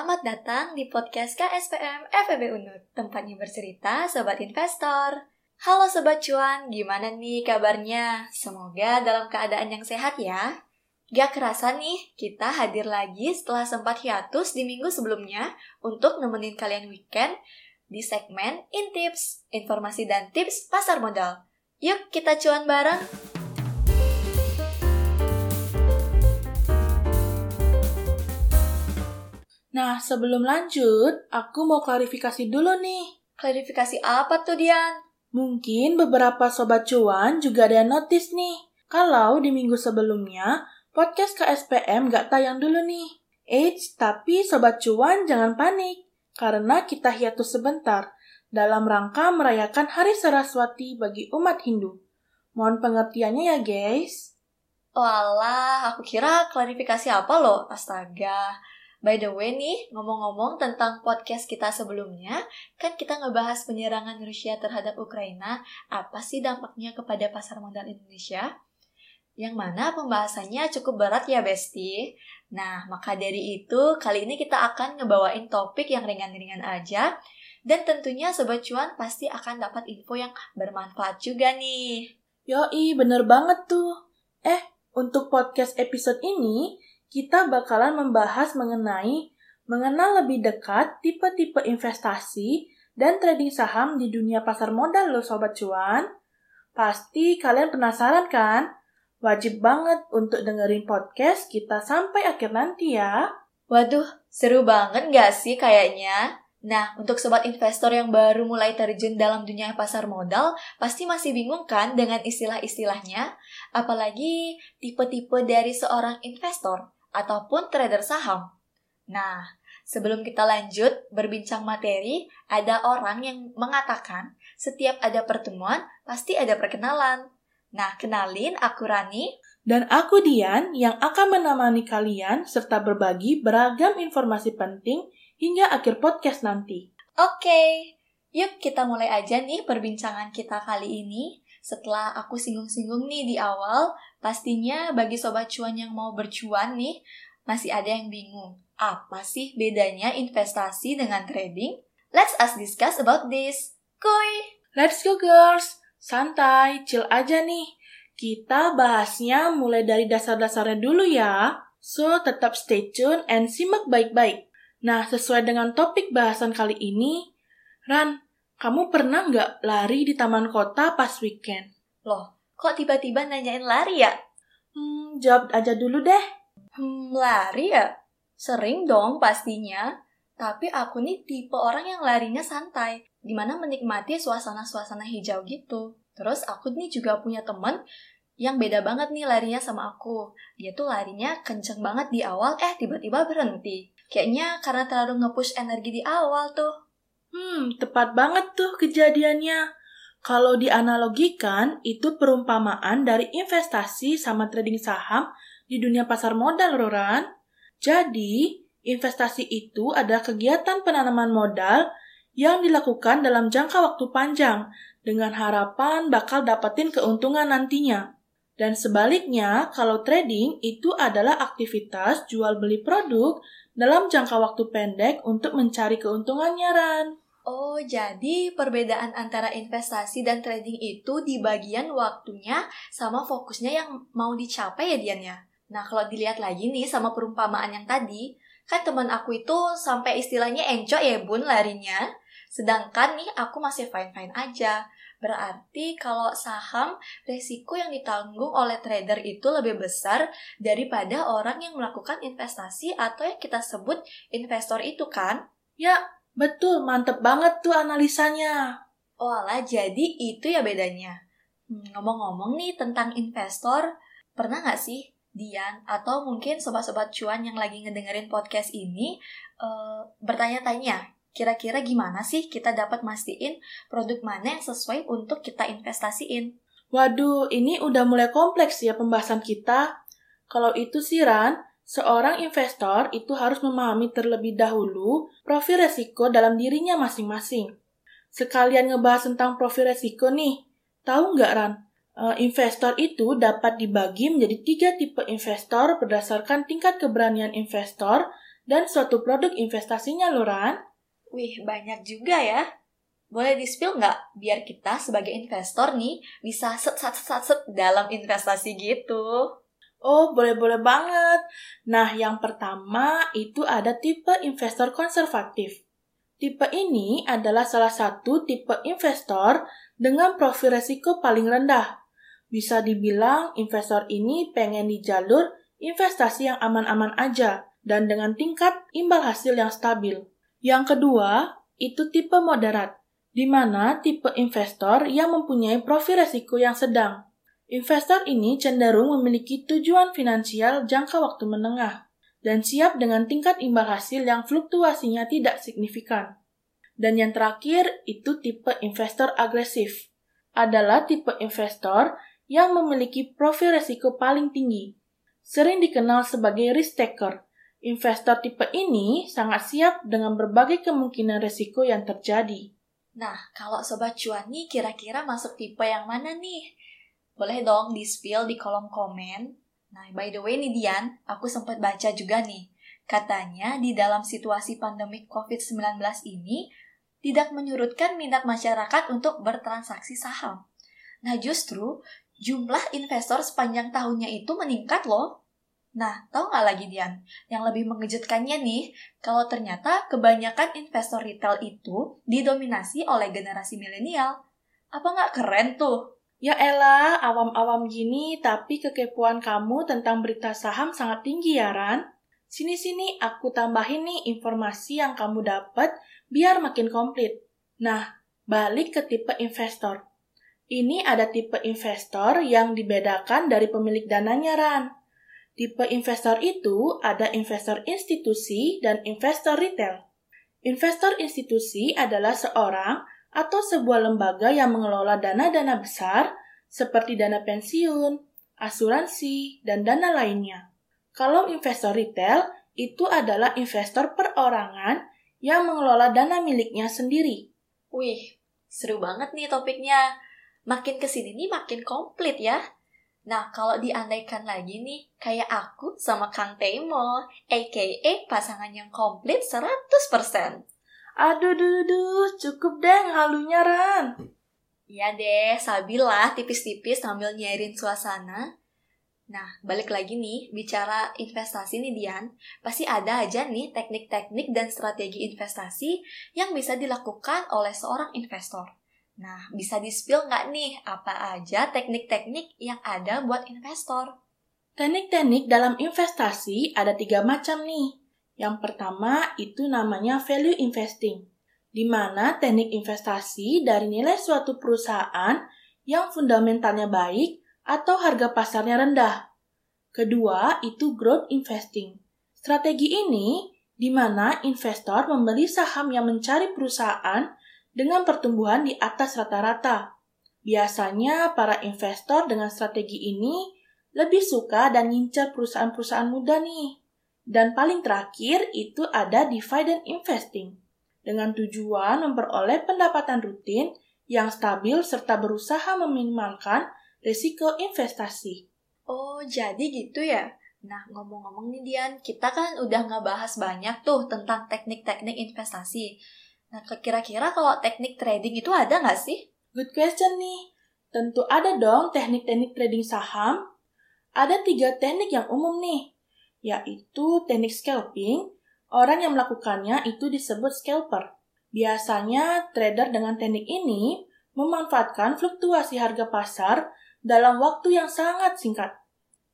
Selamat datang di podcast KSPM FEB Unut, tempatnya bercerita Sobat Investor. Halo Sobat Cuan, gimana nih kabarnya? Semoga dalam keadaan yang sehat ya. Gak kerasa nih, kita hadir lagi setelah sempat hiatus di minggu sebelumnya untuk nemenin kalian weekend di segmen Intips, informasi dan tips pasar modal. Yuk kita cuan bareng! Nah, sebelum lanjut, aku mau klarifikasi dulu nih. Klarifikasi apa tuh, Dian? Mungkin beberapa sobat cuan juga ada yang notice nih. Kalau di minggu sebelumnya, podcast KSPM gak tayang dulu nih. Eits, tapi sobat cuan jangan panik. Karena kita hiatus sebentar dalam rangka merayakan Hari Saraswati bagi umat Hindu. Mohon pengertiannya ya guys. Walah, aku kira klarifikasi apa loh? Astaga. By the way nih, ngomong-ngomong tentang podcast kita sebelumnya, kan kita ngebahas penyerangan Rusia terhadap Ukraina, apa sih dampaknya kepada pasar modal Indonesia? Yang mana pembahasannya cukup berat ya Besti. Nah, maka dari itu kali ini kita akan ngebawain topik yang ringan-ringan aja, dan tentunya Sobat Cuan pasti akan dapat info yang bermanfaat juga nih. Yoi, bener banget tuh. Eh, untuk podcast episode ini, kita bakalan membahas mengenai mengenal lebih dekat tipe-tipe investasi dan trading saham di dunia pasar modal loh Sobat Cuan. Pasti kalian penasaran kan? Wajib banget untuk dengerin podcast kita sampai akhir nanti ya. Waduh, seru banget gak sih kayaknya? Nah, untuk sobat investor yang baru mulai terjun dalam dunia pasar modal, pasti masih bingung kan dengan istilah-istilahnya? Apalagi tipe-tipe dari seorang investor ataupun trader saham. Nah, sebelum kita lanjut berbincang materi, ada orang yang mengatakan setiap ada pertemuan pasti ada perkenalan. Nah, kenalin aku Rani. Dan aku Dian yang akan menemani kalian serta berbagi beragam informasi penting hingga akhir podcast nanti. Oke, yuk kita mulai aja nih perbincangan kita kali ini. Setelah aku singgung-singgung nih di awal, pastinya bagi sobat cuan yang mau bercuan nih, masih ada yang bingung. Apa sih bedanya investasi dengan trading? Let's us discuss about this. Kuy! Let's go girls! Santai, chill aja nih. Kita bahasnya mulai dari dasar-dasarnya dulu ya. So, tetap stay tune and simak baik-baik. Nah, sesuai dengan topik bahasan kali ini, Ran, kamu pernah nggak lari di taman kota pas weekend? Loh, kok tiba-tiba nanyain lari ya? Hmm, jawab aja dulu deh. Hmm, lari ya? Sering dong pastinya. Tapi aku nih tipe orang yang larinya santai, di mana menikmati suasana-suasana hijau gitu. Terus aku nih juga punya temen yang beda banget nih larinya sama aku. Dia tuh larinya kenceng banget di awal, eh tiba-tiba berhenti. Kayaknya karena terlalu nge-push energi di awal tuh. Hmm, tepat banget tuh kejadiannya. Kalau dianalogikan, itu perumpamaan dari investasi sama trading saham di dunia pasar modal, Roran. Jadi, investasi itu adalah kegiatan penanaman modal yang dilakukan dalam jangka waktu panjang dengan harapan bakal dapetin keuntungan nantinya. Dan sebaliknya, kalau trading itu adalah aktivitas jual beli produk dalam jangka waktu pendek untuk mencari keuntungannya, Ran. Oh, jadi perbedaan antara investasi dan trading itu di bagian waktunya sama fokusnya yang mau dicapai ya Dian ya? Nah, kalau dilihat lagi nih sama perumpamaan yang tadi, kan teman aku itu sampai istilahnya enjoy ya bun larinya. Sedangkan nih aku masih fine-fine aja. Berarti kalau saham, resiko yang ditanggung oleh trader itu lebih besar daripada orang yang melakukan investasi atau yang kita sebut investor itu kan? Ya, betul. Mantep banget tuh analisanya. Walah, jadi itu ya bedanya. Hmm, ngomong-ngomong nih tentang investor, pernah nggak sih Dian atau mungkin sobat-sobat cuan yang lagi ngedengerin podcast ini uh, bertanya-tanya Kira-kira gimana sih kita dapat mastiin produk mana yang sesuai untuk kita investasiin? Waduh, ini udah mulai kompleks ya pembahasan kita. Kalau itu sih Ran, seorang investor itu harus memahami terlebih dahulu profil resiko dalam dirinya masing-masing. Sekalian ngebahas tentang profil resiko nih, tahu nggak Ran? Uh, investor itu dapat dibagi menjadi tiga tipe investor berdasarkan tingkat keberanian investor dan suatu produk investasinya, Loran. Wih, banyak juga ya. Boleh di-spill nggak biar kita sebagai investor nih bisa set set set set dalam investasi gitu? Oh, boleh-boleh banget. Nah, yang pertama itu ada tipe investor konservatif. Tipe ini adalah salah satu tipe investor dengan profil resiko paling rendah. Bisa dibilang investor ini pengen di jalur investasi yang aman-aman aja dan dengan tingkat imbal hasil yang stabil. Yang kedua, itu tipe moderat, di mana tipe investor yang mempunyai profil resiko yang sedang. Investor ini cenderung memiliki tujuan finansial jangka waktu menengah dan siap dengan tingkat imbal hasil yang fluktuasinya tidak signifikan. Dan yang terakhir itu tipe investor agresif. Adalah tipe investor yang memiliki profil risiko paling tinggi. Sering dikenal sebagai risk taker. Investor tipe ini sangat siap dengan berbagai kemungkinan risiko yang terjadi. Nah, kalau Sobat Cuan nih kira-kira masuk tipe yang mana nih? Boleh dong di-spill di kolom komen. Nah, by the way nih Dian, aku sempat baca juga nih. Katanya di dalam situasi pandemi COVID-19 ini, tidak menyurutkan minat masyarakat untuk bertransaksi saham. Nah, justru jumlah investor sepanjang tahunnya itu meningkat loh. Nah, tahu nggak lagi Dian? Yang lebih mengejutkannya nih, kalau ternyata kebanyakan investor retail itu didominasi oleh generasi milenial. Apa nggak keren tuh? Ya elah, awam-awam gini, tapi kekepuan kamu tentang berita saham sangat tinggi ya, Ran. Sini-sini aku tambahin nih informasi yang kamu dapat biar makin komplit. Nah, balik ke tipe investor. Ini ada tipe investor yang dibedakan dari pemilik dananya, Ran. Tipe investor itu ada investor institusi dan investor retail. Investor institusi adalah seorang atau sebuah lembaga yang mengelola dana-dana besar seperti dana pensiun, asuransi, dan dana lainnya. Kalau investor retail itu adalah investor perorangan yang mengelola dana miliknya sendiri. Wih, seru banget nih topiknya. Makin ke sini nih makin komplit ya. Nah, kalau diandaikan lagi nih, kayak aku sama Kang Temo, aka pasangan yang komplit 100%. Aduh, duh, duh, cukup deh halunya, Ran. Iya deh, sabilah tipis-tipis sambil nyairin suasana. Nah, balik lagi nih, bicara investasi nih Dian, pasti ada aja nih teknik-teknik dan strategi investasi yang bisa dilakukan oleh seorang investor. Nah, bisa di-spill nggak nih apa aja teknik-teknik yang ada buat investor? Teknik-teknik dalam investasi ada tiga macam nih. Yang pertama itu namanya value investing, di mana teknik investasi dari nilai suatu perusahaan yang fundamentalnya baik atau harga pasarnya rendah. Kedua, itu growth investing. Strategi ini di mana investor membeli saham yang mencari perusahaan dengan pertumbuhan di atas rata-rata. Biasanya para investor dengan strategi ini lebih suka dan ngincar perusahaan-perusahaan muda nih. Dan paling terakhir itu ada dividend investing dengan tujuan memperoleh pendapatan rutin yang stabil serta berusaha meminimalkan risiko investasi. Oh, jadi gitu ya? Nah, ngomong-ngomong nih Dian, kita kan udah ngebahas banyak tuh tentang teknik-teknik investasi. Nah, kira-kira kalau teknik trading itu ada nggak sih? Good question nih. Tentu ada dong teknik-teknik trading saham. Ada tiga teknik yang umum nih, yaitu teknik scalping. Orang yang melakukannya itu disebut scalper. Biasanya trader dengan teknik ini memanfaatkan fluktuasi harga pasar dalam waktu yang sangat singkat.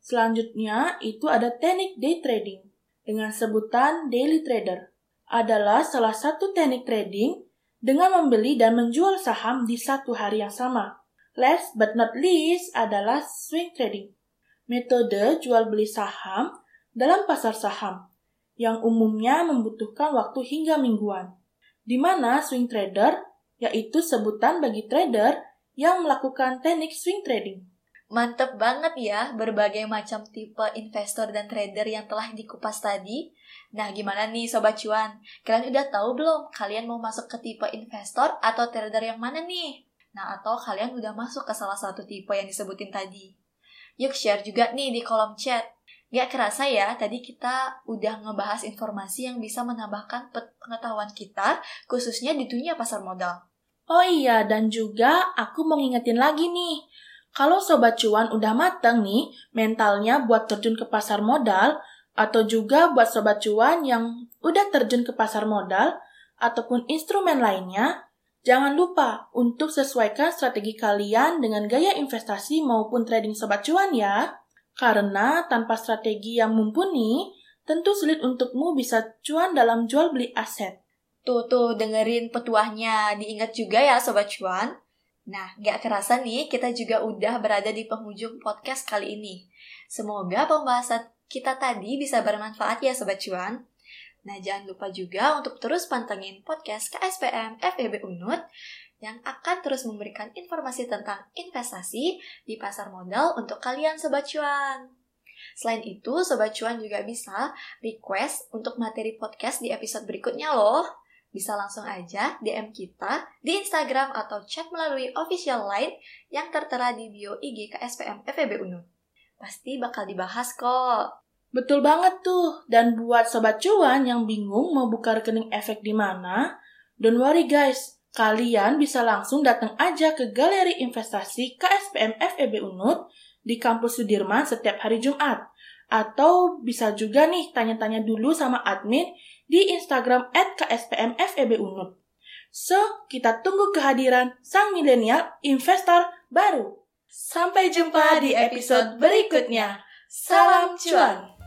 Selanjutnya, itu ada teknik day trading dengan sebutan daily trader. Adalah salah satu teknik trading dengan membeli dan menjual saham di satu hari yang sama. Last but not least adalah swing trading. Metode jual beli saham dalam pasar saham yang umumnya membutuhkan waktu hingga mingguan. Di mana swing trader yaitu sebutan bagi trader yang melakukan teknik swing trading. Mantep banget ya berbagai macam tipe investor dan trader yang telah dikupas tadi. Nah, gimana nih Sobat Cuan? Kalian udah tahu belum kalian mau masuk ke tipe investor atau trader yang mana nih? Nah, atau kalian udah masuk ke salah satu tipe yang disebutin tadi? Yuk share juga nih di kolom chat. Gak kerasa ya, tadi kita udah ngebahas informasi yang bisa menambahkan pengetahuan kita, khususnya di dunia pasar modal. Oh iya, dan juga aku mau ngingetin lagi nih, kalau Sobat Cuan udah mateng nih mentalnya buat terjun ke pasar modal, atau juga buat Sobat Cuan yang udah terjun ke pasar modal, ataupun instrumen lainnya, jangan lupa untuk sesuaikan strategi kalian dengan gaya investasi maupun trading Sobat Cuan ya. Karena tanpa strategi yang mumpuni, tentu sulit untukmu bisa cuan dalam jual beli aset. Tuh, tuh, dengerin petuahnya. Diingat juga ya Sobat Cuan. Nah, gak kerasa nih, kita juga udah berada di penghujung podcast kali ini. Semoga pembahasan kita tadi bisa bermanfaat ya Sobat Cuan. Nah, jangan lupa juga untuk terus pantengin podcast KSPM FEB UNUT yang akan terus memberikan informasi tentang investasi di pasar modal untuk kalian Sobat Cuan. Selain itu, Sobat Cuan juga bisa request untuk materi podcast di episode berikutnya loh. Bisa langsung aja DM kita di Instagram atau chat melalui official line yang tertera di bio IG KSPM FEB UNU. Pasti bakal dibahas kok. Betul banget tuh. Dan buat Sobat Cuan yang bingung mau buka rekening efek di mana, don't worry guys, Kalian bisa langsung datang aja ke Galeri Investasi KSPM FEB Unut di Kampus Sudirman setiap hari Jumat. Atau bisa juga nih tanya-tanya dulu sama admin di Instagram at KSPM FEB Unut. So, kita tunggu kehadiran sang milenial investor baru. Sampai jumpa di episode berikutnya. Salam cuan!